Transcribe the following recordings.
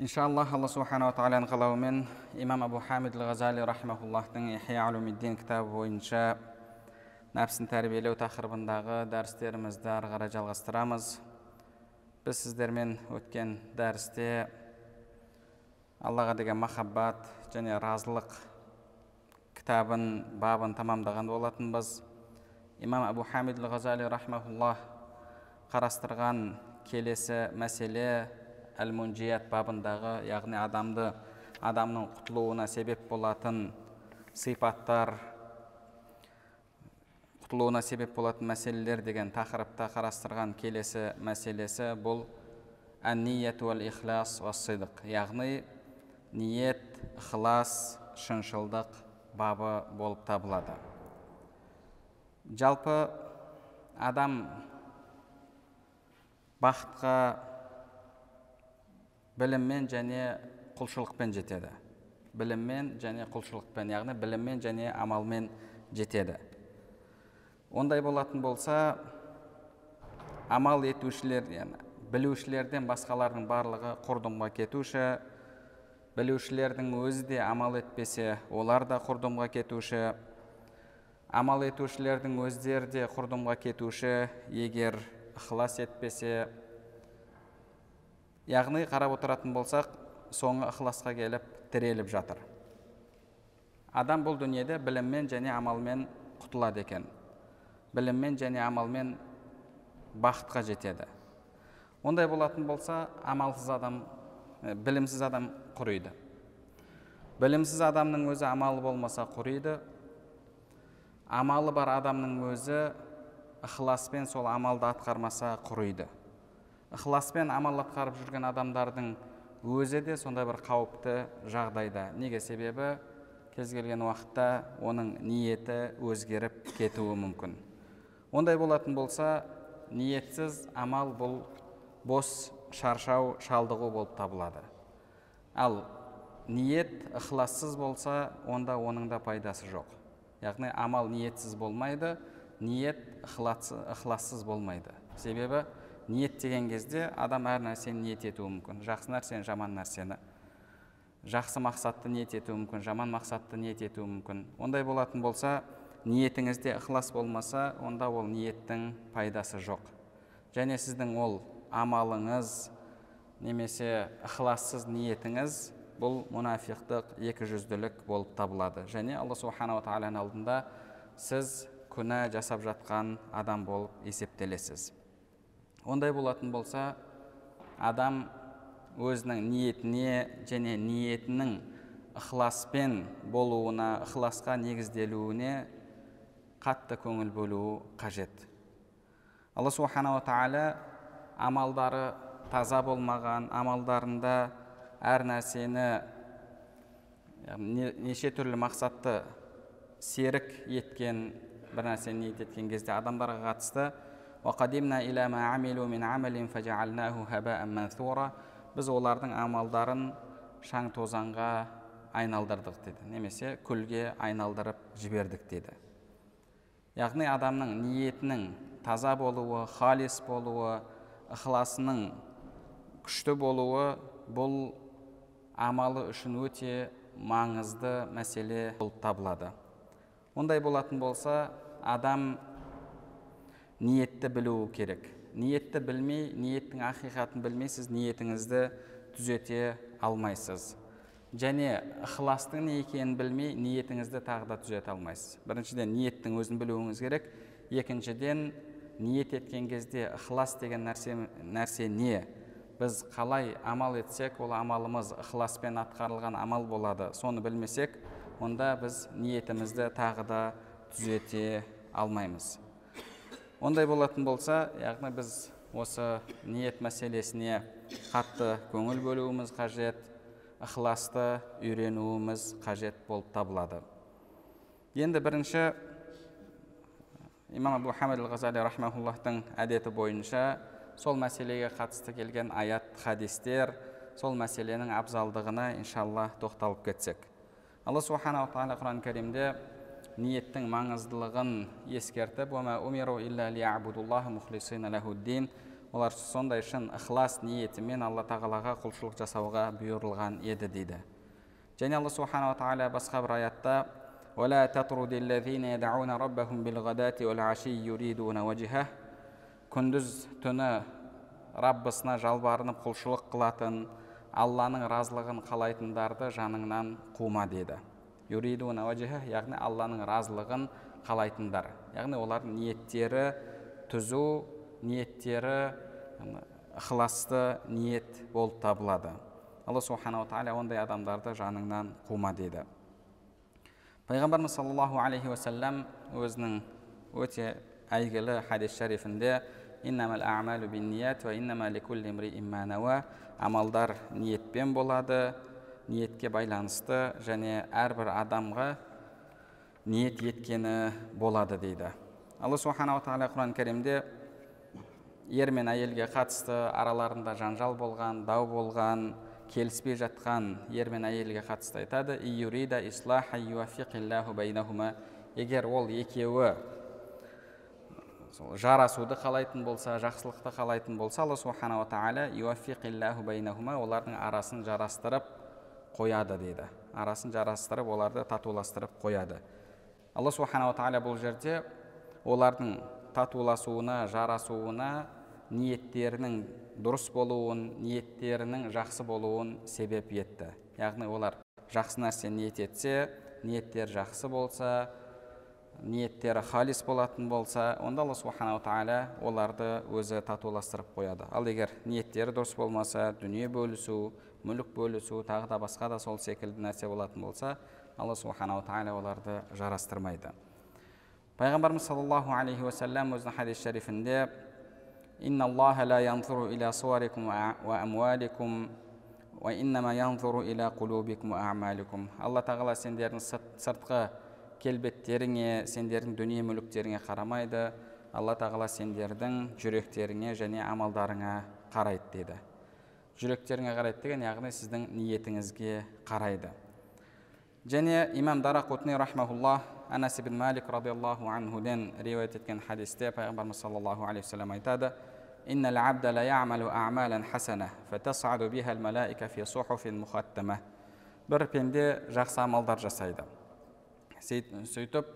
Иншаллах алла субханала тағаланың қалауымен имам абу хамид ал ғазали рахмауллахтың ихя улумиддин кітабы бойынша нәпсін тәрбиелеу тақырыбындағы дәрістерімізді ары қарай жалғастырамыз біз сіздермен өткен дәрісте аллаға деген махаббат және разылық кітабын бабын тамамдаған болатынбыз имам абу хамид ал ғазали рахмауллах қарастырған келесі мәселе әл мунжият бабындағы яғни адамды адамның құтылуына себеп болатын сипаттар құтылуына себеп болатын мәселелер деген тақырыпта қарастырған келесі мәселесі бұл әнният уәл ихлас сыдық яғни ниет ықылас шыншылдық бабы болып табылады жалпы адам бақытқа біліммен және құлшылықпен жетеді. Біліммен және құлшылықпен яғни біліммен және амалмен жетеді. Ондай болатын болса амал етушілер яғни білушілерден басқалардың барлығы құрдымға кетуші білушілердің өзі де амал етпесе олар да құрдымға кетуші амал етушілердің өздері де құрдымға кетуші егер ықылас етпесе яғни қарап отыратын болсақ соңы ықыласқа келіп тіреліп жатыр. Адам бұл дүниеде біліммен және амалмен құтылады екен. Біліммен және амалмен бақытқа жетеді. Ондай болатын болса амалсыз адам білімсіз адам құриды. Білімсіз адамның өзі амалы болмаса құриды. Амалы бар адамның өзі ықыласпен сол амалды атқармаса құриды. Ықыласпен амал атқарып жүрген адамдардың өзі де сондай бір қауіпті жағдайда. Неге себебі кез келген уақытта оның ниеті өзгеріп кетуі мүмкін. Ондай болатын болса ниетсіз амал бұл бос шаршау шалдығу болып табылады. Ал ниет ықылассыз болса онда оның да пайдасы жоқ. Яғни амал ниетсіз болмайды ниет ықылассыз болмайды. Себебі ниет деген кезде адам әр нәрсені ниет етуі мүмкін. Жақсы нәрсені жаман нәрсені. Жақсы мақсатты ниет етуі мүмкін жаман мақсатты ниет етуі мүмкін. Ондай болатын болса ниетіңізде ықылас болмаса онда ол ниеттің пайдасы жоқ. Және сіздің ол амалыңыз немесе ықылассыз ниетіңіз бұл мұнафиқтық екі жүзділік болып табылады. Және алла субханала тағаланың алдында сіз күнә жасап жатқан адам болып есептелесіз. Ондай болатын болса адам өзінің ниетіне және ниетінің ықыласпен болуына ықыласқа негізделуіне қатты көңіл бөлуі қажет. Алла субханала тағала амалдары таза болмаған амалдарында әр нәрсені неше түрлі мақсатты серік еткен бір нәрсені ниет еткен кезде адамдарға қатысты біз олардың амалдарын шаң тозаңға айналдырдық деді немесе күлге айналдырып жібердік деді яғни адамның ниетінің таза болуы халис болуы ықыласының күшті болуы бұл амалы үшін өте маңызды мәселе болып табылады ондай болатын болса адам ниетті білуі керек. Ниетті білмей ниеттің ақиқатын білмей сіз ниетіңізді түзете алмайсыз. Және ықыластың не екенін білмей ниетіңізді тағы да түзете алмайсыз. Біріншіден ниеттің өзін білуіңіз керек. Екіншіден ниет еткен кезде ықылас деген нәрсе, нәрсе не? Біз қалай амал етсек ол амалымыз ықыласпен атқарылған амал болады. Соны білмесек онда біз ниетімізді тағы да түзете алмаймыз. Ондай болатын болса яғни біз осы ниет мәселесіне қатты көңіл бөлуіміз қажет ықыласты үйренуіміз қажет болып табылады. Енді бірінші имам абу хамид ал ғазали рахмауллахтың әдеті бойынша сол мәселеге қатысты келген аят хадистер сол мәселенің абзалдығына иншалла тоқталып кетсек. Алла субханала тағала құран кәрімде ниеттің маңыздылығын ескертіп олар сондай шын ықылас ниетімен алла тағалаға құлшылық жасауға бұйырылған еді дейді және алла субханала тағала басқа бір аятта ولا تطرد الذين يدعون ربهم بالغداة والعشي يريدون وجهه күндіз түні раббысына жалбарынып құлшылық қылатын алланың разылығын қалайтындарды жаныңнан қума деді яғни алланың разылығын қалайтындар яғни олардың ниеттері түзу ниеттері ықыласты ниет болып табылады. Алла субханала тағала ондай адамдарды жаныңнан қума дейді. Пайғамбарымыз саллаллаху алейхи уассалам өзінің өте әйгілі хадис шарифінде амалдар ниетпен болады ниетке байланысты және әрбір адамға ниет еткені болады дейді. Алла субханала тағала құран кәрімде ер мен әйелге қатысты араларында жанжал болған дау болған келіспей жатқан ер мен әйелге қатысты айтады. Егер ол екеуі сол жарасуды қалайтын болса жақсылықты қалайтын болса алла субханала тағала олардың арасын жарастырып қояды дейді. Арасын жарастырып оларды татуластырып қояды. Алла субханала тағала бұл жерде олардың татуласуына жарасуына ниеттерінің дұрыс болуын ниеттерінің жақсы болуын себеп етті. Яғни олар жақсы нәрсе ниет етсе ниеттері жақсы болса ниеттері халис болатын болса онда алла субханала тағала оларды өзі татуластырып қояды. Ал егер ниеттері дұрыс болмаса дүние бөлісу мүлік бөлісу тағы да басқа да сол секілді нәрсе болатын болса алла субханала тағала оларды жарастырмайды пайғамбарымыз саллаллаху алейхи уассалам өзінің хадис шарифінде إن الله لا ينظر إلى صوركم وأموالكم وإنما ينظر إلى قلوبكم وأعمالكم алла тағала сендердің сыртқы келбеттеріңе сендердің дүние мүліктеріңе қарамайды алла тағала сендердің жүректеріңе және амалдарыңа қарайды деді жүректеріңе қарайды деген яғни сіздің ниетіңізге қарайды және имам дарақутни рахмауллах анас ибн малик радиаллаху анхуден риуаят еткен хадисте пайғамбарымыз саллаллаху алейхи вассалам айтады إن العبد ليعمل أعمالا حسنة فتصعد بها الملائكة في صحف مختمة бір пенде жақсы амалдар жасайды сөйтіп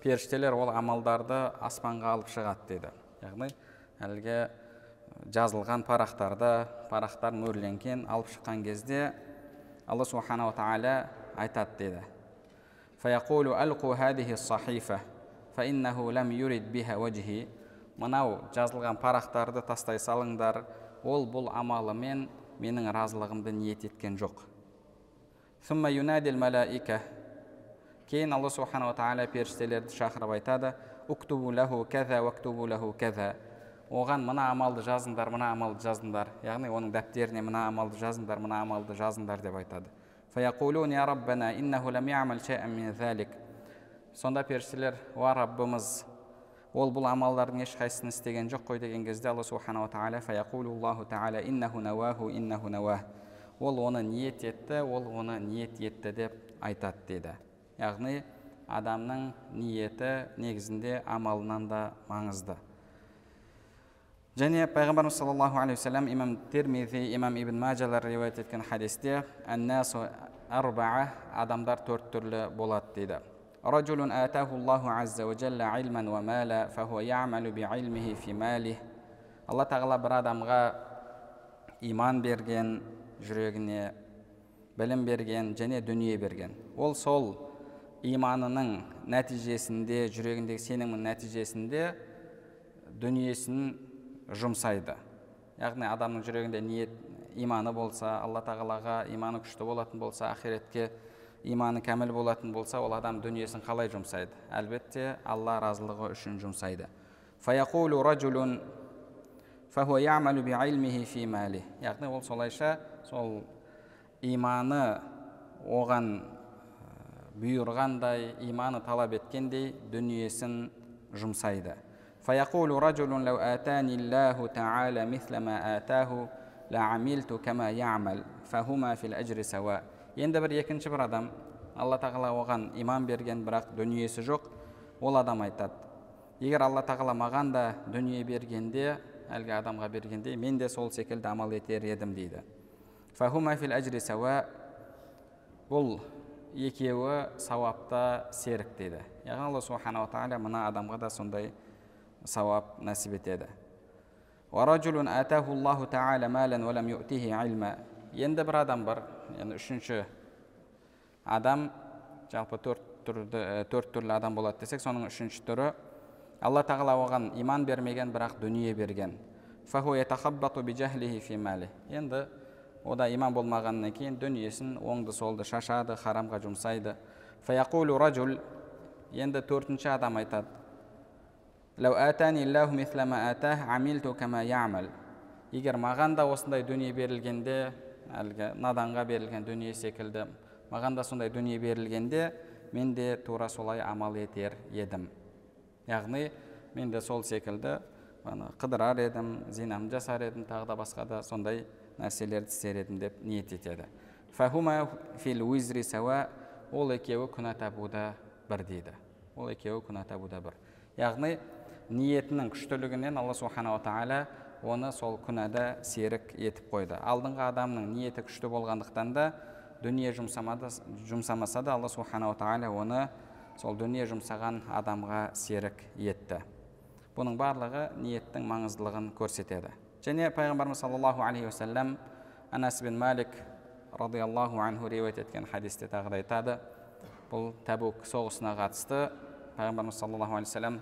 періштелер ол амалдарды аспанға алып шығады деді яғни әлгі жазылған парақтарды парақтар мөрленген алып шыққан кезде алла субханала тағала айтады деді. Мынау жазылған парақтарды тастай салыңдар ол бұл амалымен менің разылығымды ниет еткен жоқ. Кейін алла субханала тағала періштелерді шақырып айтады. Оған мына амалды жазыңдар мына амалды жазыңдар. Яғни оның дәптеріне мына амалды жазыңдар мына амалды жазыңдар деп айтады. Сонда періштелер уа раббымыз ол бұл амалдардың ешқайсысын істеген жоқ қой деген кезде алла субханала тағала ол оны ниет етті ол оны ниет етті деп айтады деді. Яғни адамның ниеті негізінде амалынан да маңызды және пайғамбарымыз саллаллаху алейхи уассалам имам термизи имам ибн мажалар риуаят еткен хадисте адамдар төрт түрлі болады дейді رجل آتاه الله عز وجل علما ومالا فهو يعمل بعلمه في ماله алла тағала бір адамға иман берген жүрегіне білім берген және дүние берген ол сол иманының нәтижесінде жүрегіндегі сенімнің нәтижесінде дүниесін жұмсайды. Яғни адамның жүрегінде ниет иманы болса алла тағалаға иманы күшті болатын болса ақиретке иманы кәміл болатын болса ол адам дүниесін қалай жұмсайды? Әлбетте алла разылығы үшін жұмсайды. Яғни ол солайша сол иманы оған бұйырғандай иманы талап еткендей дүниесін жұмсайды. فيقول رجل لو آتاني الله تعالى مثل ما آتاه لعملت كما يعمل فهما في الأجر سواء енді бір екінші бір адам алла тағала оған иман берген бірақ дүниесі жоқ ол адам айтады егер алла тағала маған да дүние бергенде әлгі адамға бергенде мен де сол секілді амал етер едім дейді бұл екеуі сауапта серік дейді яғни алла субханала тағала мына адамға да сондай сауап нәсіп етеді. Енді бір адам бар. Яғни үшінші адам жалпы төрт түрді төрт түрлі адам болады десек соның үшінші түрі алла тағала оған иман бермеген бірақ дүние берген. Енді ода иман болмағаннан кейін дүниесін оңды солды шашады харамға жұмсайды. Енді төртінші адам айтады. Егер маған да осындай дүние берілгенде әлгі наданға берілген дүние секілді маған да сондай дүние берілгенде мен де тура солай амал етер едім. Яғни мен де сол секілді қыдырар едім зинамды жасар едім тағы да басқа да сондай нәрселерді істер едім деп ниет етеді. Ол екеуі күнә табуда бір дейді. Ол екеуі күнә табуда бір. Яғни ниетінің күштілігінен алла субханала тағала оны сол күнәда серік етіп қойды. Алдыңғы адамның ниеті күшті болғандықтан да дүние жұмсамады, жұмсамаса да алла субханала тағала оны сол дүние жұмсаған адамға серік етті. Бұның барлығы ниеттің маңыздылығын көрсетеді. Және пайғамбарымыз саллаллаху алейхи уассалам анас бин малик радиаллаху анху риуаят еткен хадисте тағы да айтады. Бұл тәбук соғысына қатысты пайғамбарымыз саллаллаху вассалам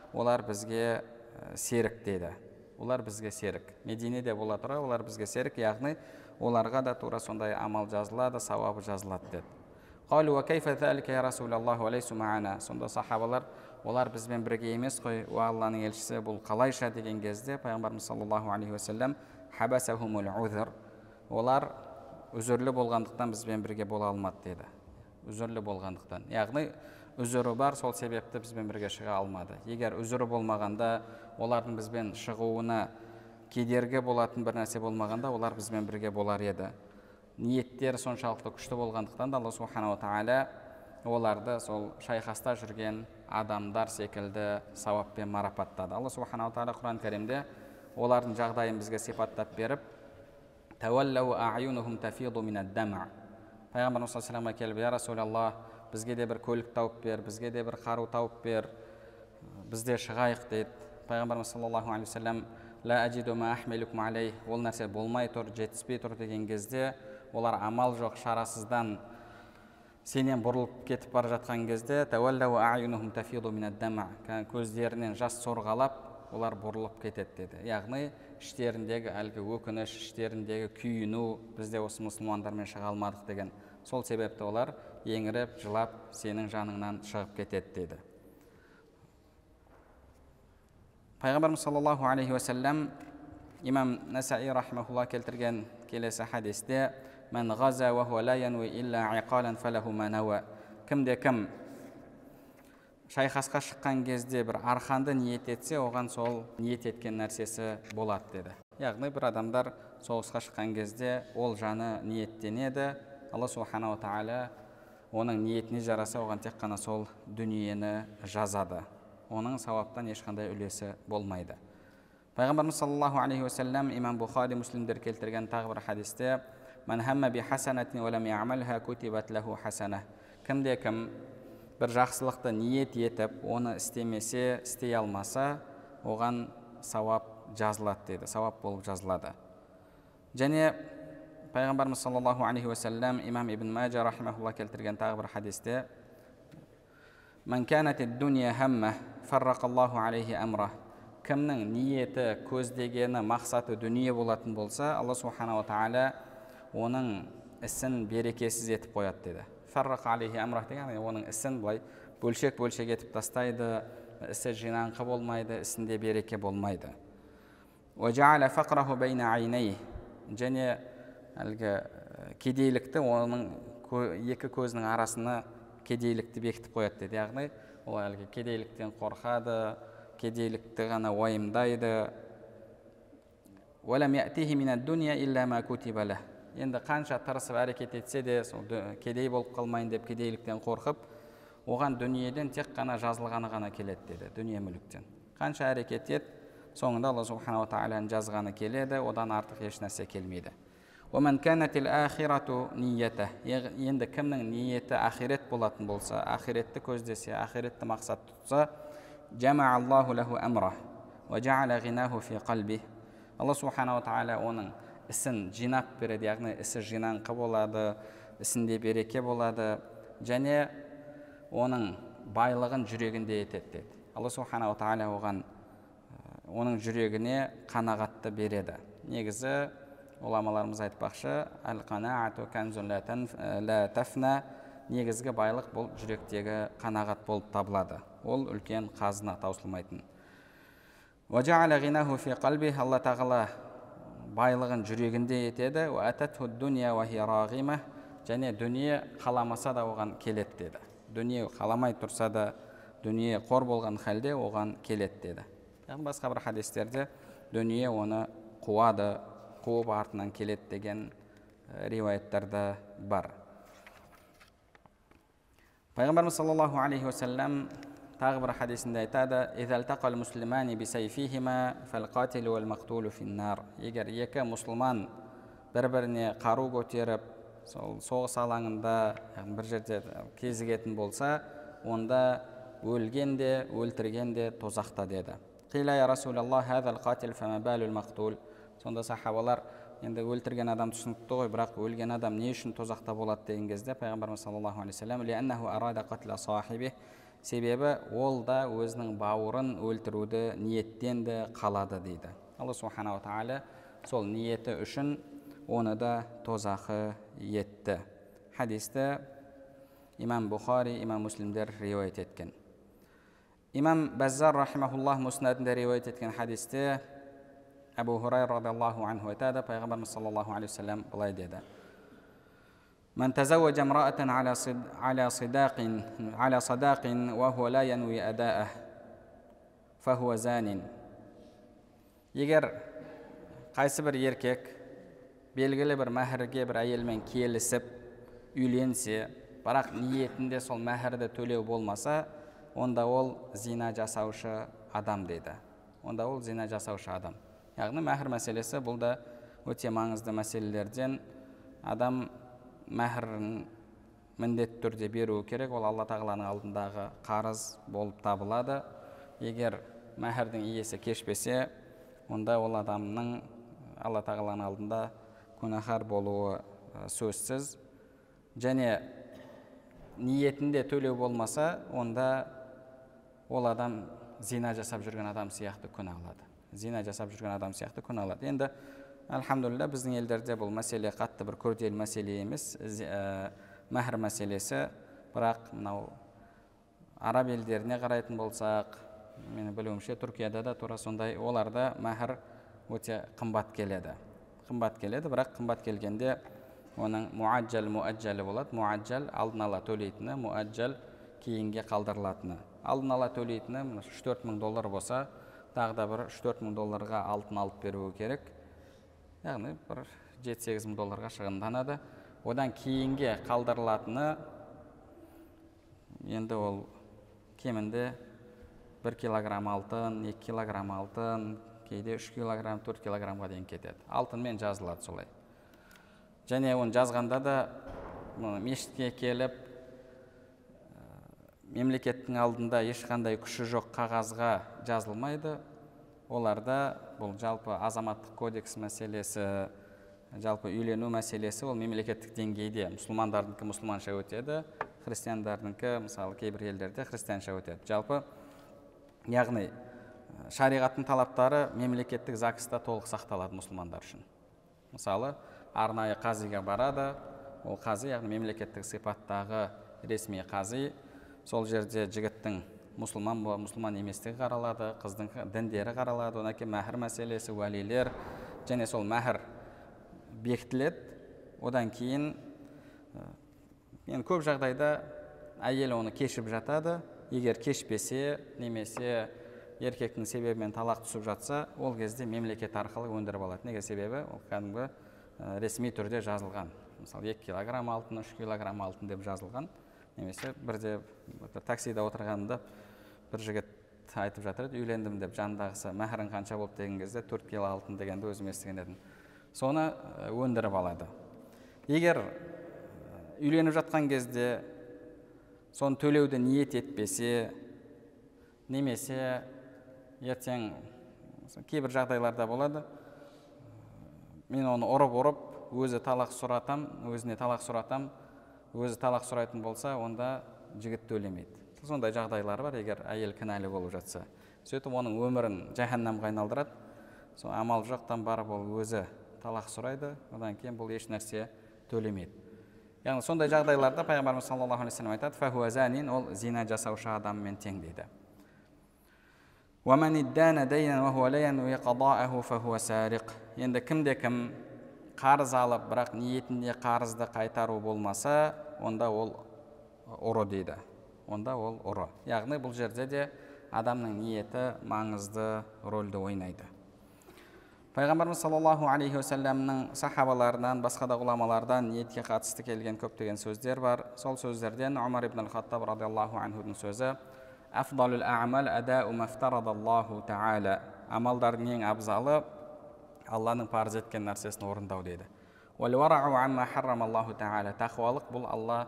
олар бізге серік деді. Олар бізге серік. Мединеде бола тұра олар бізге серік яғни оларға да тура сондай амал жазылады сауабы жазылады деді. Сонда сахабалар олар бізбен бірге емес қой о алланың елшісі бұл қалайша? деген кезде пайғамбарымыз саллаллаху алейхи уассалам олар үзірлі болғандықтан бізбен бірге бола алмады деді. Үзірлі болғандықтан. Яғни үзірі бар сол себепті бізбен бірге шыға алмады. Егер үзірі болмағанда олардың бізбен шығуына кедергі болатын бір нәрсе болмағанда олар бізбен бірге болар еді. Ниеттері соншалықты күшті болғандықтан да алла субханала тағала оларды сол шайқаста жүрген адамдар секілді сауаппен марапаттады. Алла субханала тағала құран кәрімде олардың жағдайын бізге сипаттап беріп пайғамбарымыз саллаллаху келіп я расулалла бізге де бір көлік тауып бер бізге де бір қару тауып бер біз де шығайық дейді пайғамбарымыз саллаллаху алейхи вассалам ол нәрсе болмай тұр жетіспей тұр деген кезде олар амал жоқ шарасыздан сенен бұрылып кетіп бара жатқан кезде көздерінен жас сорғалап олар бұрылып кетеді деді. Яғни іштеріндегі әлгі өкініш іштеріндегі күйіну бізде осы мұсылмандармен шыға алмадық деген. Сол себепті олар еңіреп жылап сенің жаныңнан шығып кетеді деді. Пайғамбарымыз саллаллаху алейхи уассалам имам насаи рахмаулла келтірген келесі хадисте кімде кім шайқасқа шыққан кезде бір арқанды ниет етсе оған сол ниет еткен нәрсесі болады деді. Яғни бір адамдар соғысқа шыққан кезде ол жаны ниеттенеді. Алла субханала тағала оның ниетіне жараса оған тек қана сол дүниені жазады. Оның сауаптан ешқандай үлесі болмайды. Пайғамбарымыз саллаллаху алейхи уассалам имам бұхари муслимдер келтірген тағы бір хадисте кімде кім бір жақсылықты ниет етіп оны істемесе істей алмаса оған сауап жазылады дейді сауап болып жазылады. Және пайғамбарымыз саллаллаху алейхи уассалам имам ибн мәжа рахимахулла келтірген тағы бір хадисте кімнің ниеті көздегені мақсаты дүние болатын болса алла субханала тағала оның ісін берекесіз етіп қояды деді деген оның ісін былай бөлшек бөлшек етіп тастайды ісі жинаңқы болмайды ісінде береке болмайды және әлгі кедейлікті оның екі көзінің арасына кедейлікті бекітіп қояды дейді яғни ол әлгі кедейліктен қорқады кедейлікті ғана уайымдайды. Енді қанша тырысып әрекет етсе де сол кедей болып қалмайын деп кедейліктен қорқып оған дүниеден тек қана жазылғаны ғана келеді деді дүние мүліктен. Қанша әрекет ет соңында алла субханала тағаланың жазғаны келеді одан артық ешнәрсе келмейді. Енді кімнің ниеті ақирет болатын болса ақиретті көздесе ақиретті мақсат тұтса алла субханала тағала оның ісін жинап береді яғни ісі жинаңқы болады ісінде береке болады және оның байлығын жүрегінде етеді деді алла субханала тағала оған оның жүрегіне қанағатты береді негізі ғұламаларымыз айтпақшы әл негізгі байлық бұл жүректегі қанағат болып табылады ол үлкен қазына таусылмайтын алла тағала байлығын жүрегінде етеді және дүние қаламаса да оған келеді деді дүние қаламай тұрса да дүние қор болған халде оған келеді деді басқа бір хадистерде дүние оны қуады қуып артынан келеді деген риуаяттарда бар. Пайғамбарымыз саллаллаху алейхи уассалам тағы бір хадисінде айтады егер екі мұсылман бір біріне қару көтеріп сол соғыс алаңында бір жерде кезігетін болса онда өлген де өлтірген де тозақта деді. Сонда сахабалар енді өлтірген адам түсінікті ғой бірақ өлген адам не үшін тозақта болады деген кезде пайғамбарымыз саллаллаху алейхи вассалам себебі ол да өзінің бауырын өлтіруді ниеттенді қалады дейді. Алла субханала тағала сол ниеті үшін оны да тозақы етті. Хадисті имам бұхари имам муслимдер риуаят еткен. Имам бәззар рахимахуллах мұснадында риуаят еткен хадисте әбу хурайра радиаллаху анху айтады пайғамбарымыз саллаллаху алейхи вассалам былай деді من تزوج امرأة على صد... على صداق على صداق وهو لا ينوي أداءه فهو زان егер қайсы бір еркек белгілі бір мәһірге бір әйелмен келісіп үйленсе бірақ ниетінде сол мәһірді төлеу болмаса онда ол зина жасаушы адам дейді онда ол зина жасаушы адам яғни мәһір мәселесі бұл да өте маңызды мәселелерден адам мәһірін міндетті түрде беруі керек. Ол алла тағаланың алдындағы қарыз болып табылады. Егер мәһірдің иесі кешпесе онда ол адамның алла тағаланың алдында күнәһар болуы сөзсіз. Және ниетінде төлеу болмаса онда ол адам зина жасап жүрген адам сияқты күнә алады. Зина жасап жүрген адам сияқты күнә алады енді альхамдулилля біздің елдерде бұл мәселе қатты бір күрделі мәселе емес ә, мәһір мәселесі бірақ мынау араб елдеріне қарайтын болсақ менің білуімше түркияда да тура сондай оларда мәһір өте қымбат келеді қымбат келеді бірақ қымбат келгенде оның муаджал муаджалы болады муаджал алдын ала төлейтіні муаджал кейінге қалдырылатыны алдын ала төлейтіні үш төрт мың доллар болса тағы да бір үш төрт мың долларға алтын алып беруі керек. Яғни бір жеті сегіз мың долларға шығынданады. Одан кейінге қалдырылатыны енді ол кемінде бір килограмм алтын екі килограмм алтын кейде үш килограмм төрт килограммға дейін кетеді. Алтынмен жазылады солай. Және оны жазғанда да мешітке келіп мемлекеттің алдында ешқандай күші жоқ қағазға жазылмайды. Оларда бұл жалпы азаматтық кодекс мәселесі жалпы үйлену мәселесі ол мемлекеттік деңгейде мұсылмандардікі мұсылманша өтеді христиандардікі мысалы кейбір елдерде христианша өтеді. Жалпы яғни шариғаттың талаптары мемлекеттік загста толық сақталады мұсылмандар үшін. Мысалы арнайы қазиға барады ол қази яғни мемлекеттік сипаттағы ресми қази сол жерде жігіттің мұсылман ба мұсылман еместігі қаралады қыздың діндері қаралады. Одан кейін мәһір мәселесі уәлилер және сол мәһір бекітіледі. Одан кейін енді көп жағдайда әйел оны кешіп жатады. Егер кешпесе немесе еркектің себебімен талақ түсіп жатса ол кезде мемлекет арқылы өндіріп алады. Неге себебі? Ол кәдімгі ресми түрде жазылған. Мысалы екі килограмм алтын үш килограмм алтын деп жазылған. Немесе бірде бір таксида отырғанымда бір жігіт айтып жатыр еді үйлендім деп жанындағысы мәһірің қанша болды? деген кезде төрт кило алтын дегенді өзім естіген едім. Соны өндіріп алады. Егер үйленіп жатқан кезде соны төлеуді ниет етпесе немесе ертең кейбір жағдайларда болады. Мен оны ұрып ұрып өзі талақ сұратам өзіне талақ сұратам. Өзі талақ сұрайтын болса онда жігіт төлемейді сондай жағдайлар бар егер әйел кінәлі болып жатса. Сөйтіп оның өмірін жаһаннамға айналдырады. Сол амал жоқтан барып ол өзі талақ сұрайды. Одан кейін бұл еш нәрсе төлемейді. Яғни сондай жағдайларда пайғамбарымыз саллаллаху алейхи вассалам айтады ол зина жасаушы адаммен тең дейді енді кімде кім қарыз алып бірақ ниетінде қарызды қайтару болмаса онда ол ұры дейді. Онда ол ұры. Яғни бұл жерде де адамның ниеті маңызды рөлді ойнайды. Пайғамбарымыз саллаллаху алейхи уассаламның сахабаларынан басқа да ғұламалардан ниетке қатысты келген көптеген сөздер бар. Сол сөздерден омар ибн хаттаб радиаллаху анхудың сөзі амалдардың ең абзалы алланың парыз еткен нәрсесін орындау дейді. Тақуалық бұл алла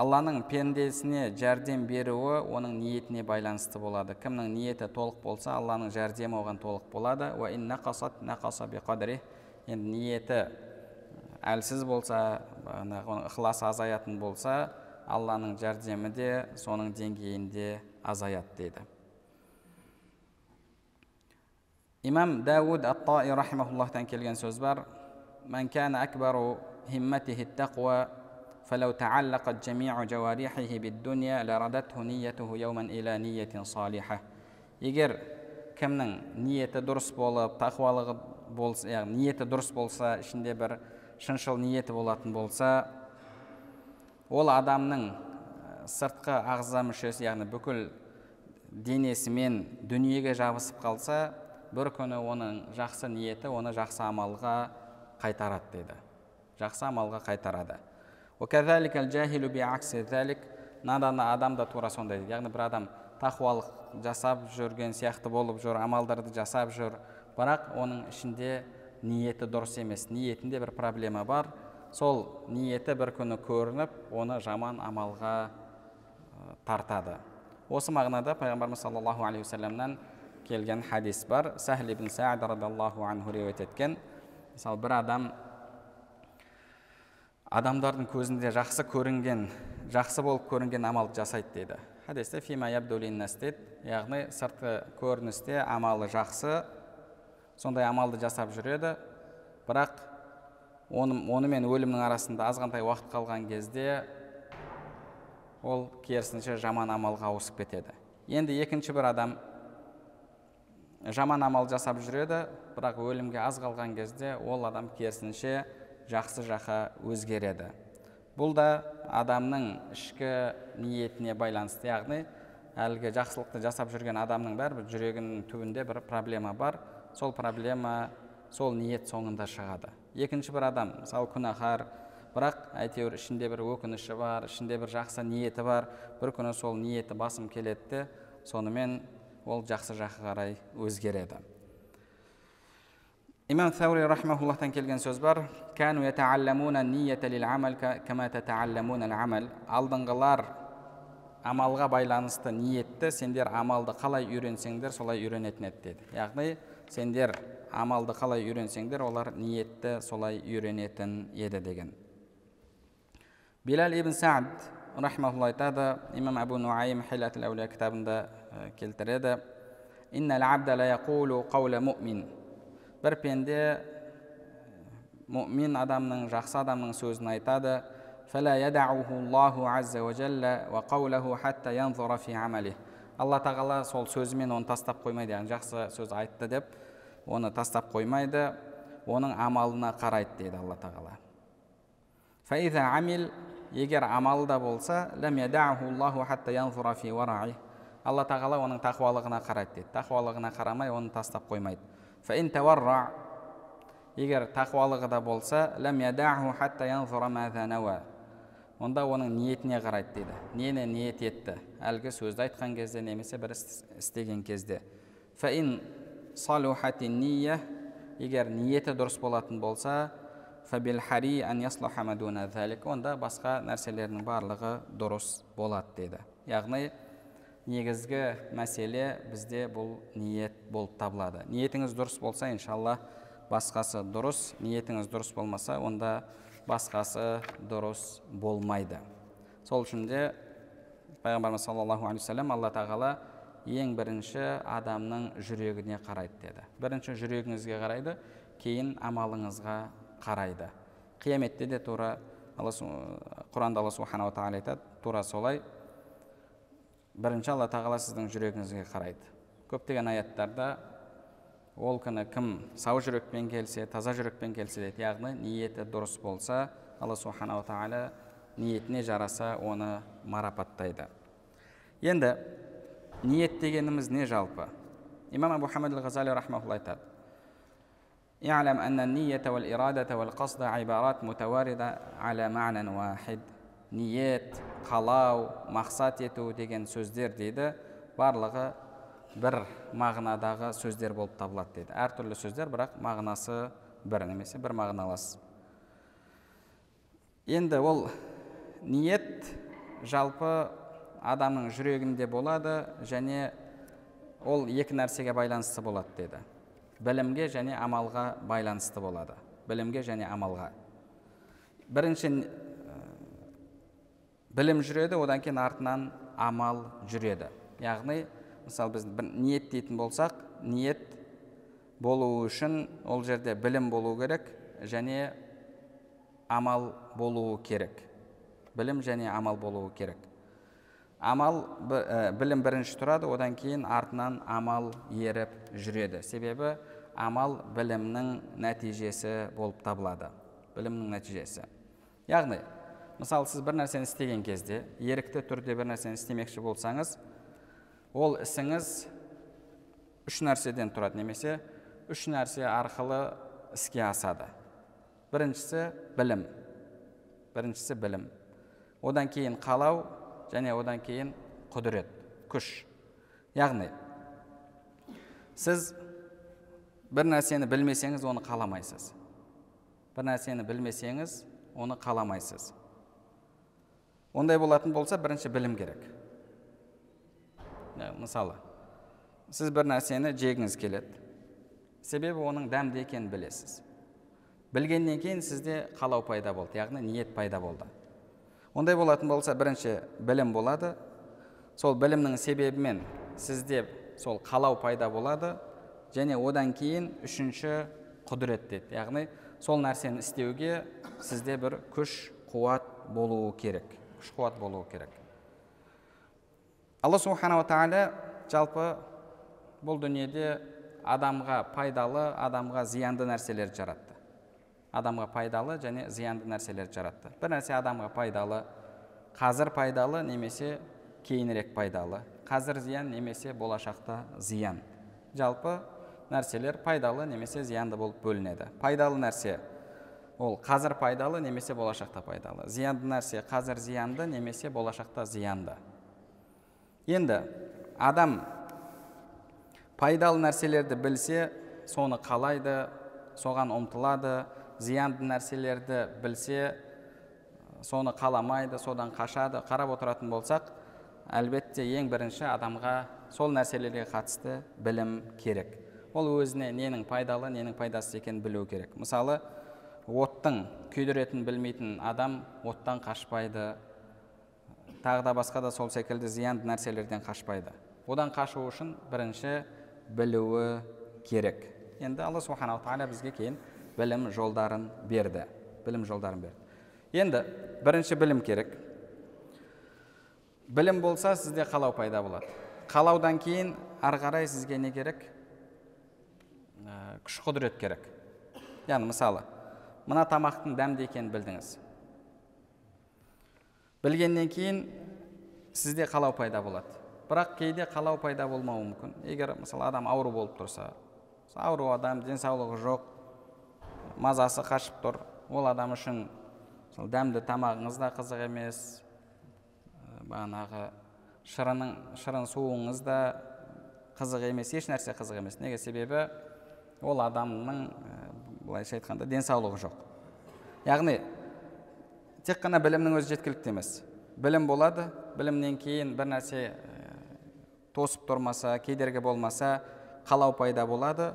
алланың пендесіне жәрдем беруі оның ниетіне байланысты болады. Кімнің ниеті толық болса алланың жәрдемі оған толық болады. Енді ниеті әлсіз болса бағанағы ықыласы азаятын болса алланың жәрдемі де соның деңгейінде азаяды дейді имам дәуд ат таи рахимахуллахтан келген сөз бар. فلو تعلقت جميع جوارحه بالدنيا لردته نيته يوما إلى نية صالحة егер кімнің ниеті дұрыс болып тақуалығы болса яғни ниеті дұрыс болса ішінде бір шыншыл ниеті болатын болса ол адамның сыртқы ағза мүшесі яғни бүкіл денесімен дүниеге жабысып қалса бір күні оның жақсы ниеті оны жақсы амалға қайтарады дейді жақсы амалға қайтарады надан адам да тура сондай яғни бір адам тақуалық жасап жүрген сияқты болып жүр амалдарды жасап жүр. Бірақ оның ішінде ниеті дұрыс емес. Ниетінде бір проблема бар. Сол ниеті бір күні көрініп оны жаман амалға тартады. Осы мағынада пайғамбарымыз саллаллаху алейхи уассаламнан келген хадис бар. Сәхл ибн саад радиаллаху анху риуаят еткен. Мысалы бір адам адамдардың көзінде жақсы көрінген жақсы болып көрінген амалды жасайды дейді. Хадисте фима яғни сыртқы көріністе амалы жақсы сондай амалды жасап жүреді. Бірақ оны, онымен өлімнің арасында азғантай уақыт қалған кезде ол керісінше жаман амалға ауысып кетеді. Енді екінші бір адам жаман амал жасап жүреді бірақ өлімге аз қалған кезде ол адам керісінше жақсы жаққа өзгереді. Бұл да адамның ішкі ниетіне байланысты яғни әлгі жақсылықты жасап жүрген адамның бәрібір жүрегінің түбінде бір проблема бар. Сол проблема сол ниет соңында шығады. Екінші бір адам мысалы күнәһар бірақ әйтеуір ішінде бір өкініші бар ішінде бір жақсы ниеті бар бір күні сол ниеті басым келеді сонымен ол жақсы жаққа қарай өзгереді. Имам тәури рахмауллахтан келген сөз бар алдыңғылар амалға байланысты ниетті сендер амалды қалай үйренсеңдер солай үйренетін еді деді яғни сендер амалды қалай үйренсеңдер олар ниетті солай үйренетін еді деген билал ибн саад рахмаулла айтады имам әбу нуайм хилат әулия кітабында келтіреді бір пенде мүмин адамның жақсы адамның сөзін айтады. Алла тағала сол сөзімен оны тастап қоймайды яғни жақсы сөз айтты деп оны тастап қоймайды. Оның амалына қарайды дейді алла тағала. Егер амалы да болса алла тағала оның тақуалығына қарайды дейді. Тақуалығына қарамай оны тастап қоймайды. Егер тақуалығы да болса онда оның ниетіне қарайды дейді. Нені ниет етті? Әлгі сөзді айтқан кезде немесе бір істеген кезде. Егер ниеті дұрыс болатын болса онда басқа нәрселердің барлығы дұрыс болады деді яғни негізгі мәселе бізде бұл ниет болып табылады. Ниетіңіз дұрыс болса иншалла басқасы дұрыс. Ниетіңіз дұрыс болмаса онда басқасы дұрыс болмайды. Сол үшін де пайғамбарымыз саллаллаху алейхи вассалам алла тағала ең бірінші адамның жүрегіне қарайды деді. Бірінші жүрегіңізге қарайды кейін амалыңызға қарайды. Қияметте де тура құранда алла субханала тағала айтады тура солай бірінші алла тағала сіздің жүрегіңізге қарайды көптеген аяттарда ол күні кім сау жүрекпен келсе таза жүрекпен келсе дейді яғни ниеті дұрыс болса алла субханала тағала ниетіне жараса оны марапаттайды енді ниет дегеніміз не жалпы имам абу хамад ғазали рахмаулла айтады اعلم أن النية والإرادة والقصد عبارات متواردة على معنى واحد ниет қалау мақсат ету деген сөздер дейді. Барлығы бір мағынадағы сөздер болып табылады дейді. Әртүрлі сөздер бірақ мағынасы бір немесе бір мағыналас. Енді ол ниет жалпы адамның жүрегінде болады және ол екі нәрсеге байланысты болады деді. Білімге және амалға байланысты болады. Білімге және амалға. Бірінші білім жүреді одан кейін артынан амал жүреді. Яғни мысалы біз бір ниет дейтін болсақ ниет болуы үшін ол жерде білім болу керек және амал болуы керек. Білім және амал болуы керек. Амал білім бірінші тұрады одан кейін артынан амал еріп жүреді. Себебі амал білімнің нәтижесі болып табылады. Білімнің нәтижесі. Яғни мысалы сіз бір нәрсені істеген кезде ерікті түрде бір нәрсені істемекші болсаңыз ол ісіңіз үш нәрседен тұрады. Немесе үш нәрсе арқылы іске асады. Біріншісі білім. Біріншісі білім. Одан кейін қалау және одан кейін құдірет күш. Яғни сіз бір нәрсені білмесеңіз оны қаламайсыз. Бір нәрсені білмесеңіз оны қаламайсыз. Ондай болатын болса бірінші білім керек. Мысалы сіз бір нәрсені жегіңіз келеді. Себебі оның дәмді екенін білесіз. Білгеннен кейін сізде қалау пайда болды яғни ниет пайда болды. Ондай болатын болса бірінші білім болады. Сол білімнің себебімен сізде сол қалау пайда болады. Және одан кейін үшінші құдірет деді. Яғни сол нәрсені істеуге сізде бір күш қуат болуы керек. Күш қуат болуы керек. Алла субханала тағала жалпы бұл дүниеде адамға пайдалы адамға зиянды нәрселерді жаратты. Адамға пайдалы және зиянды нәрселерді жаратты. Бір нәрсе адамға пайдалы қазір пайдалы немесе кейінірек пайдалы. Қазір зиян немесе болашақта зиян. Жалпы нәрселер пайдалы немесе зиянды болып бөлінеді. Пайдалы нәрсе ол қазір пайдалы немесе болашақта пайдалы. Зиянды нәрсе қазір зиянды немесе болашақта зиянды. Енді адам пайдалы нәрселерді білсе соны қалайды соған ұмтылады. Зиянды нәрселерді білсе соны қаламайды содан қашады. Қарап отыратын болсақ әлбетте ең бірінші адамға сол нәрселерге қатысты білім керек. Ол өзіне ненің пайдалы ненің пайдасыз екенін білу керек. Мысалы оттың күйдіретінін білмейтін адам оттан қашпайды. Тағы да басқа да сол секілді зиянды нәрселерден қашпайды. Одан қашу үшін бірінші білуі керек. Енді алла субханала тағала бізге кейін білім жолдарын берді. Білім жолдарын берді. Енді бірінші білім керек. Білім болса сізде қалау пайда болады. Қалаудан кейін ары қарай сізге не керек? Ә, күш құдірет керек. Яғни мысалы мына тамақтың дәмді екенін білдіңіз. Білгеннен кейін сізде қалау пайда болады. Бірақ кейде қалау пайда болмауы мүмкін. Егер мысалы адам ауру болып тұрса ауру адам денсаулығы жоқ мазасы қашып тұр ол адам үшін мысалы дәмді тамағыңыз да қызық емес бағанағы шырының шырын суыңыз да қызық емес еш нәрсе қызық емес. Неге? Себебі ол адамның былайша айтқанда денсаулығы жоқ. Яғни тек қана білімнің өзі жеткілікті емес. Білім болады білімнен кейін бір нәрсе тосып тұрмаса кедергі болмаса қалау пайда болады.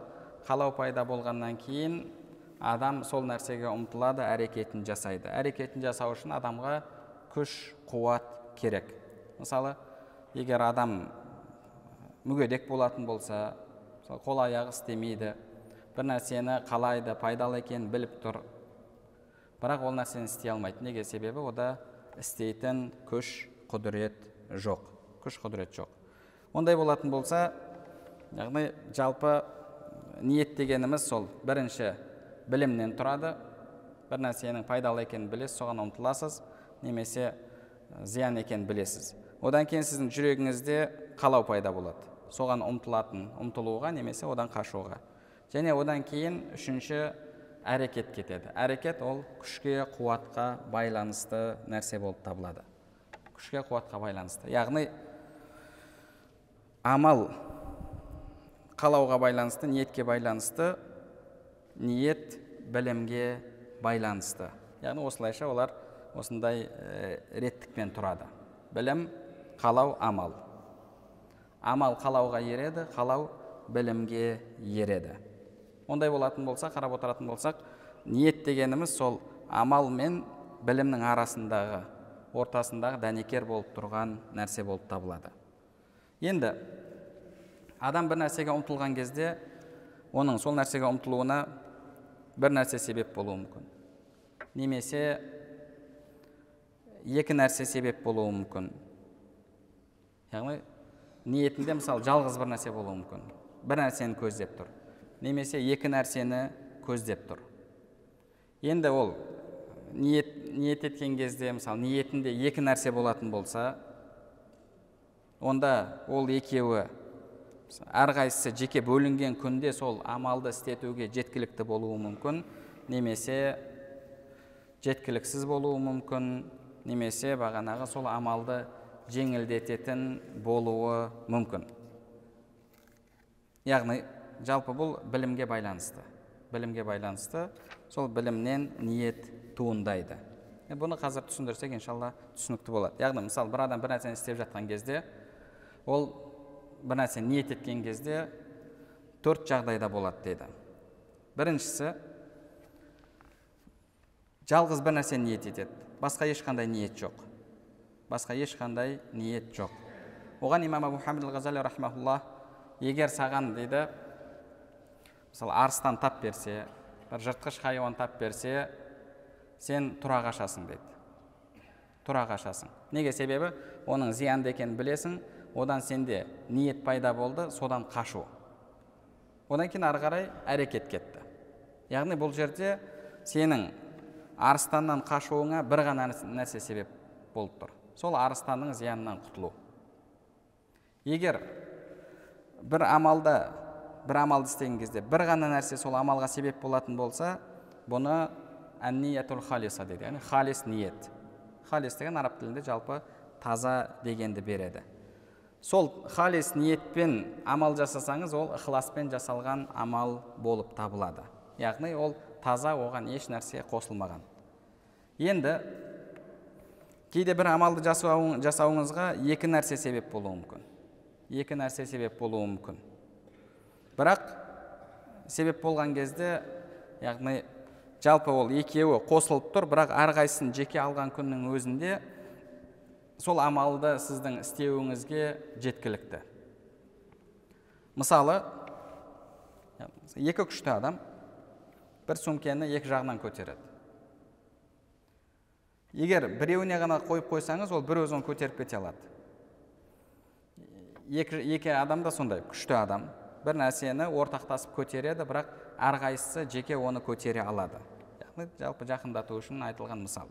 Қалау пайда болғаннан кейін адам сол нәрсеге ұмтылады әрекетін жасайды. Әрекетін жасау үшін адамға күш қуат керек. Мысалы егер адам мүгедек болатын болса қол аяғы істемейді бір нәрсені қалайды пайдалы екенін біліп тұр. Бірақ ол нәрсені істей алмайды. Неге? Себебі ода істейтін күш құдірет жоқ. Күш құдірет жоқ. Ондай болатын болса яғни жалпы ниет дегеніміз сол. Бірінші білімнен тұрады. Бір нәрсенің пайдалы екенін білесіз соған ұмтыласыз. Немесе зиян екенін білесіз. Одан кейін сіздің жүрегіңізде қалау пайда болады. Соған ұмтылатын ұмтылуға немесе одан қашуға. Және одан кейін үшінші әрекет кетеді. Әрекет ол күшке қуатқа байланысты нәрсе болып табылады. Күшке қуатқа байланысты. Яғни амал қалауға байланысты ниетке байланысты ниет білімге байланысты. Яғни осылайша олар осындай ә, реттікпен тұрады. Білім қалау амал. Амал қалауға ереді қалау білімге ереді. Ондай болатын болса қарап отыратын болсақ ниет дегеніміз сол амал мен білімнің арасындағы ортасындағы дәнекер болып тұрған нәрсе болып табылады. Енді адам бір нәрсеге ұмтылған кезде оның сол нәрсеге ұмтылуына бір нәрсе себеп болуы мүмкін. Немесе екі нәрсе себеп болуы мүмкін. Яғни ниетінде мысалы жалғыз бір нәрсе болуы мүмкін. Бір нәрсені көздеп тұр. Немесе екі нәрсені көздеп тұр. Енді ол ниет, ниет еткен кезде мысалы ниетінде екі нәрсе болатын болса онда ол екеуі әрқайсысы жеке бөлінген күнде сол амалды істетуге жеткілікті болуы мүмкін немесе жеткіліксіз болуы мүмкін немесе бағанағы сол амалды жеңілдететін болуы мүмкін. Яғни жалпы бұл білімге байланысты. Білімге байланысты. Сол білімнен ниет туындайды. Бұны қазір түсіндірсек иншалла түсінікті болады. Яғни мысалы бір адам бір нәрсені істеп жатқан кезде ол бір нәрсені ниет еткен кезде төрт жағдайда болады дейді. Біріншісі жалғыз бір нәрсені ниет етеді. Басқа ешқандай ниет жоқ. Басқа ешқандай ниет жоқ. Оған имам абу хамид егер саған дейді мысалы арыстан тап берсе бір жыртқыш хайуан тап берсе сен тұра қашасың дейді. Тұра қашасың неге себебі? Оның зиянды екенін білесің одан сенде ниет пайда болды содан қашу. Одан кейін ары қарай әрекет кетті. Яғни бұл жерде сенің арыстаннан қашуыңа бір ғана нәрсе себеп болып тұр. Сол арыстанның зиянынан құтылу. Егер бір амалда бір амалды істеген кезде бір ғана нәрсе сол амалға себеп болатын болса бұны әнниятул халиса дейді. Яғни халис ниет халис деген араб тілінде жалпы таза дегенді береді. Сол халис ниетпен амал жасасаңыз ол ықыласпен жасалған амал болып табылады. Яғни ол таза оған еш нәрсе қосылмаған. Енді кейде бір амалды жасауыңызға екі нәрсе себеп болуы мүмкін. Екі нәрсе себеп болуы мүмкін. Бірақ себеп болған кезде яғни жалпы ол екеуі қосылып тұр бірақ әрқайсысын жеке алған күннің өзінде сол амалды сіздің істеуіңізге жеткілікті. Мысалы екі күшті адам бір сөмкені екі жағынан көтереді. Егер біреуіне ғана қойып қойсаңыз ол бір өзі оны көтеріп кете алады. Екі, екі адам да сондай күшті адам. Бір нәрсені ортақтасып көтереді бірақ әрқайсысы жеке оны көтере алады. Яғни жалпы жақындату үшін айтылған мысал.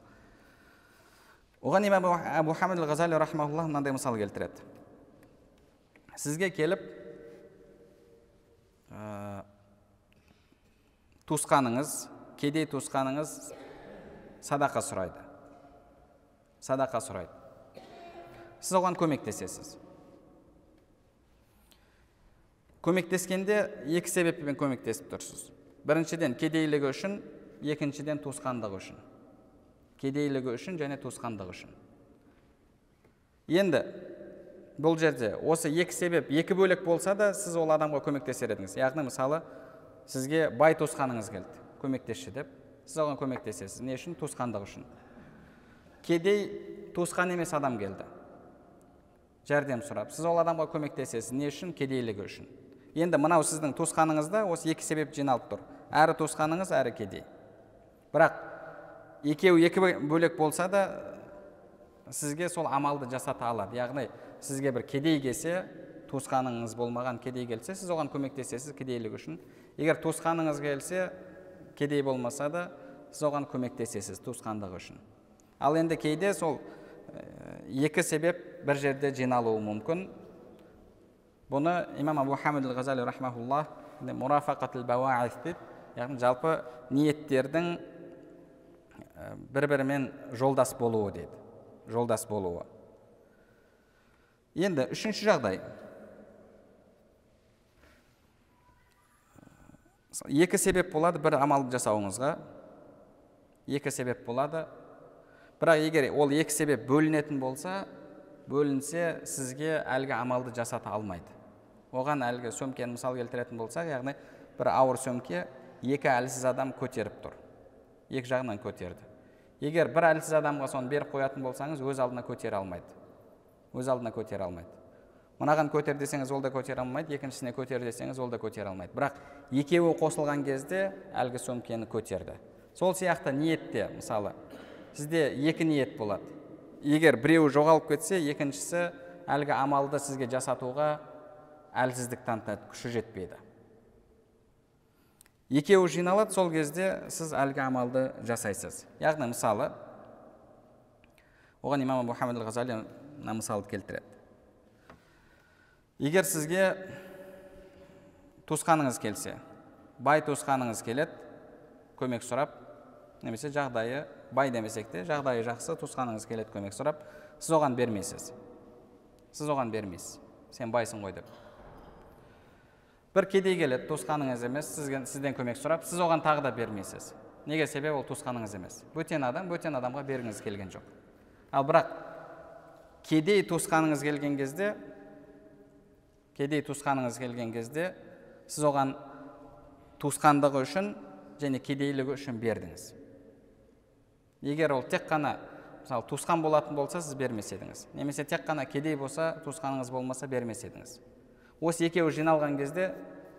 Оған имам әбу хамид ғазали рахмаулла мынандай мысал келтіреді. Сізге келіп ә, туысқаныңыз кедей туысқаныңыз садақа сұрайды. Садақа сұрайды. Сіз оған көмектесесіз. Көмектескенде екі себеппен көмектесіп тұрсыз біріншіден кедейлігі үшін екіншіден туысқандығы үшін кедейлігі үшін және туысқандығы үшін енді бұл жерде осы екі себеп екі бөлек болса да сіз ол адамға көмектесер едіңіз яғни мысалы сізге бай туысқаныңыз келді көмектесші деп сіз оған көмектесесіз не үшін туысқандығы үшін кедей туысқан емес адам келді жәрдем сұрап сіз ол адамға көмектесесіз не үшін кедейлігі үшін енді мынау сіздің туысқаныңызда осы екі себеп жиналып тұр. Әрі туысқаныңыз әрі кедей. Бірақ екеуі екі бөлек болса да сізге сол амалды жасата алады. Яғни сізге бір кедей келсе туысқаныңыз болмаған кедей келсе сіз оған көмектесесіз кедейлігі үшін. Егер туысқаныңыз келсе кедей болмаса да сіз оған көмектесесіз туысқандығы үшін. Ал енді кейде сол екі себеп бір жерде жиналуы мүмкін. Бұны имам абу хамид ғазали рахмаулла мұрафақатул бауаиф дейді яғни жалпы ниеттердің бір бірімен жолдас болуы дейді жолдас болуы енді үшінші жағдай екі себеп болады бір амалды жасауыңызға екі себеп болады бірақ егер ол екі себеп бөлінетін болса бөлінсе сізге әлгі амалды жасата алмайды оған әлгі сөмкені мысал келтіретін болсақ яғни бір ауыр сөмке екі әлсіз адам көтеріп тұр. Екі жағынан көтерді. Егер бір әлсіз адамға соны беріп қоятын болсаңыз өз алдына көтере алмайды. Өз алдына көтере алмайды. Мынаған көтер десеңіз ол да көтере алмайды. Екіншісіне көтер десеңіз ол да көтере алмайды. Бірақ екеуі қосылған кезде әлгі сөмкені көтерді. Сол сияқты ниетте мысалы сізде екі ниет болады. Егер біреуі жоғалып кетсе екіншісі әлгі амалды сізге жасатуға әлсіздік танытады күші жетпейді. Екеуі жиналады сол кезде сіз әлгі амалды жасайсыз. Яғни мысалы оған имам мұхаммед ғазали мына мысалды келтіреді. Егер сізге туысқаныңыз келсе бай туысқаныңыз келеді көмек сұрап немесе жағдайы бай демесек те жағдайы жақсы туысқаныңыз келеді көмек сұрап сіз оған бермейсіз. Сіз оған бермейсіз. Сен байсың ғой деп. Бір кедей келеді туысқаныңыз емес сізге, сізден көмек сұрап сіз оған тағы да бермейсіз. Неге себебі ол туысқаныңыз емес. Бөтен адам бөтен адамға бергіңіз келген жоқ. Ал бірақ кедей туысқаныңыз келген кезде кедей туысқаныңыз келген кезде сіз оған туысқандығы үшін және кедейлігі үшін бердіңіз. Егер ол тек қана мысалы туысқан болатын болса сіз бермес едіңіз. Немесе тек қана кедей болса туысқаныңыз болмаса бермес едіңіз. Осы екеуі жиналған кезде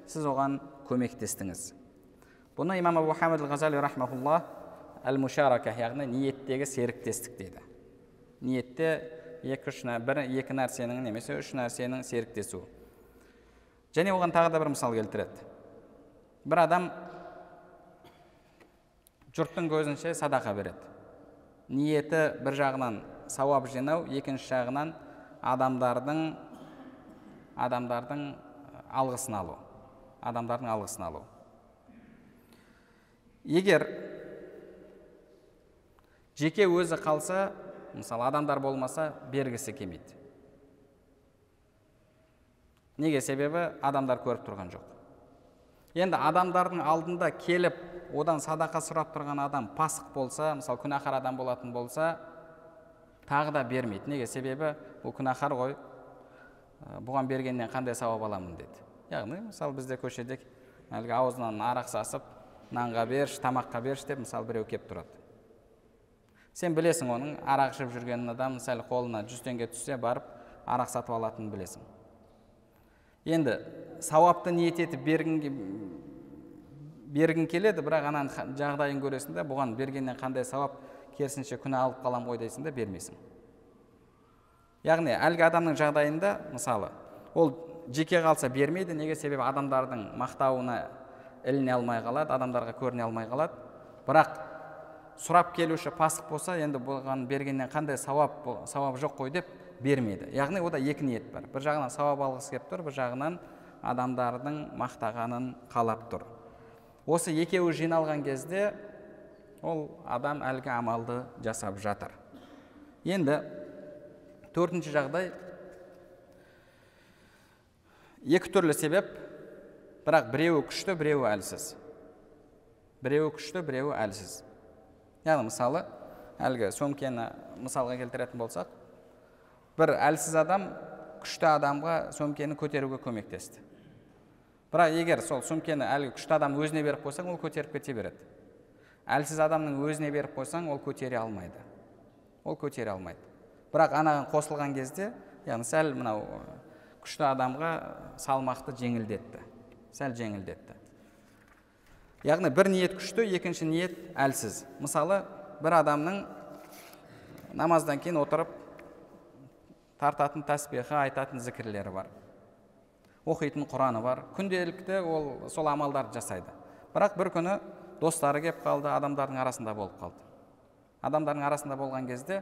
сіз оған көмектестіңіз. Бұны имам абу хамид ғазали рахмаулла әл мушарака яғни ниеттегі серіктестік дейді. Ниетте екі үш бір екі нәрсенің немесе үш нәрсенің серіктесуі. Және оған тағы да бір мысал келтіреді. Бір адам жұрттың көзінше садақа береді. Ниеті бір жағынан сауап жинау екінші жағынан адамдардың адамдардың алғысын алу адамдардың алғысын алу егер жеке өзі қалса мысалы адамдар болмаса бергісі келмейді. Неге себебі? Адамдар көріп тұрған жоқ. Енді адамдардың алдында келіп одан садақа сұрап тұрған адам пасық болса мысалы күнәһар адам болатын болса тағы да бермейді. Неге себебі? Бұл күнәһар ғой. Бұған бергеннен қандай сауап аламын деді. Яғни мысалы бізде көшеде әлгі аузынан арақ сасып нанға берші тамаққа берші деп мысалы біреу келіп тұрады. Сен білесің оның арақ ішіп жүргенін адам сәл қолына жүз теңге түссе барып арақ сатып алатынын білесің. Енді сауапты ниет етіп бергің бергің келеді бірақ ананың жағдайын көресің да бұған бергеннен қандай сауап керісінше күнә алып қаламын ғой дейсің да бермейсің. Яғни әлгі адамның жағдайында мысалы ол жеке қалса бермейді неге себебі адамдардың мақтауына іліне алмай қалады адамдарға көріне алмай қалады. Бірақ сұрап келуші пасық болса енді бұған бергеннен қандай сауап сауап жоқ қой деп бермейді. Яғни ода екі ниет бар. Бір жағынан сауап алғысы келіп тұр бір жағынан адамдардың мақтағанын қалап тұр. Осы екеуі жиналған кезде ол адам әлгі амалды жасап жатыр. Енді төртінші жағдай. Екі түрлі себеп. Бірақ біреуі күшті біреуі әлсіз. Біреуі күшті біреуі әлсіз. Яғни мысалы әлгі сөмкені мысалға келтіретін болсақ бір әлсіз адам күшті адамға сөмкені көтеруге көмектесті. Бірақ егер сол сөмкені әлгі күшті адам өзіне беріп қойсаң ол көтеріп кете береді. Әлсіз адамның өзіне беріп қойсаң ол көтере алмайды. Ол көтере алмайды. Бірақ анаған қосылған кезде яғни сәл мынау күшті адамға салмақты жеңілдетті сәл жеңілдетті. Яғни бір ниет күшті екінші ниет әлсіз. Мысалы бір адамның намаздан кейін отырып тартатын тәсбихі айтатын зікірлері бар. Оқитын құраны бар. Күнделікті ол сол амалдарды жасайды. Бірақ бір күні достары келіп қалды адамдардың арасында болып қалды. Адамдардың арасында болған кезде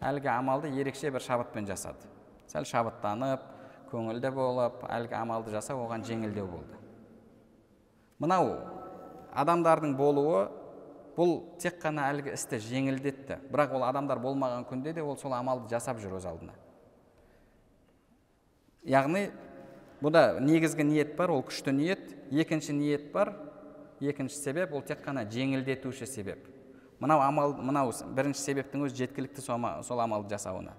әлгі амалды ерекше бір шабытпен жасады. Сәл шабыттанып көңілді болып әлгі амалды жасау оған жеңілдеу болды. Мынау адамдардың болуы бұл тек қана әлгі істі жеңілдетті. Бірақ ол адамдар болмаған күнде де ол сол амалды жасап жүр өз алдына. Яғни бұда негізгі ниет бар ол күшті ниет. Екінші ниет бар екінші себеп ол тек қана жеңілдетуші себеп. Мынау амал мынау бірінші себептің өзі жеткілікті сол амалды жасауына.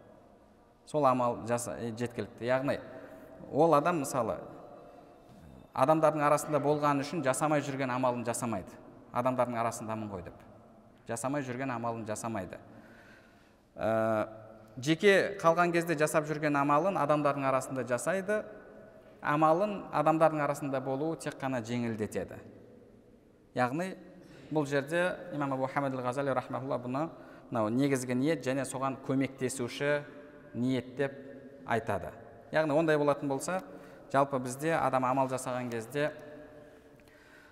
Сол амал жаса, жеткілікті. Яғни ол адам мысалы адамдардың арасында болғаны үшін жасамай жүрген амалын жасамайды. Адамдардың арасындамын ғой деп. Жасамай жүрген амалын жасамайды. Ә, жеке қалған кезде жасап жүрген амалын адамдардың арасында жасайды. Амалын адамдардың арасында болуы тек қана жеңілдетеді. Яғни бұл жерде имам абу хамид ал ғазали рахмаулла бұны мынау негізгі ниет және соған көмектесуші ниет деп айтады. Яғни ондай болатын болса жалпы бізде адам амал жасаған кезде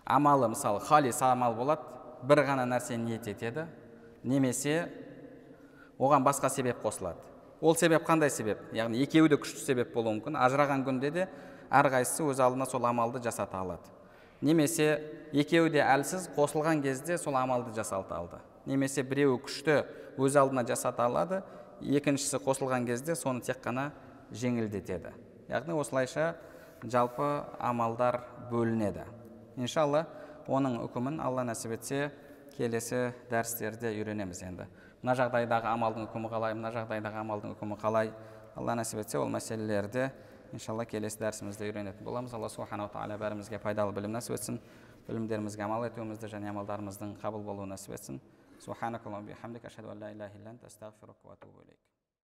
амалы мысалы халис амал болады бір ғана нәрсені ниет етеді немесе оған басқа себеп қосылады. Ол себеп қандай себеп? Яғни екеуі де күшті себеп болуы мүмкін. Ажыраған күнде де әрқайсысы өз алдына сол амалды жасата алады. Немесе екеуі де әлсіз қосылған кезде сол амалды жасалта алды. Немесе біреуі күшті өз алдына жасата алады екіншісі қосылған кезде соны тек қана жеңілдетеді. Яғни осылайша жалпы амалдар бөлінеді. Иншалла оның үкімін алла нәсіп етсе келесі дәрістерде үйренеміз енді. Мына жағдайдағы амалдың үкімі қалай мына жағдайдағы амалдың үкімі қалай алла нәсіп етсе ол мәселелерді иншалла келесі дәрісімізде үйренетін боламыз алла субханала тағала бәрімізге пайдалы білім нәсіп етсін білімдерімізге амал етуімізді және амалдарымыздың қабыл болуын нәсіп етсін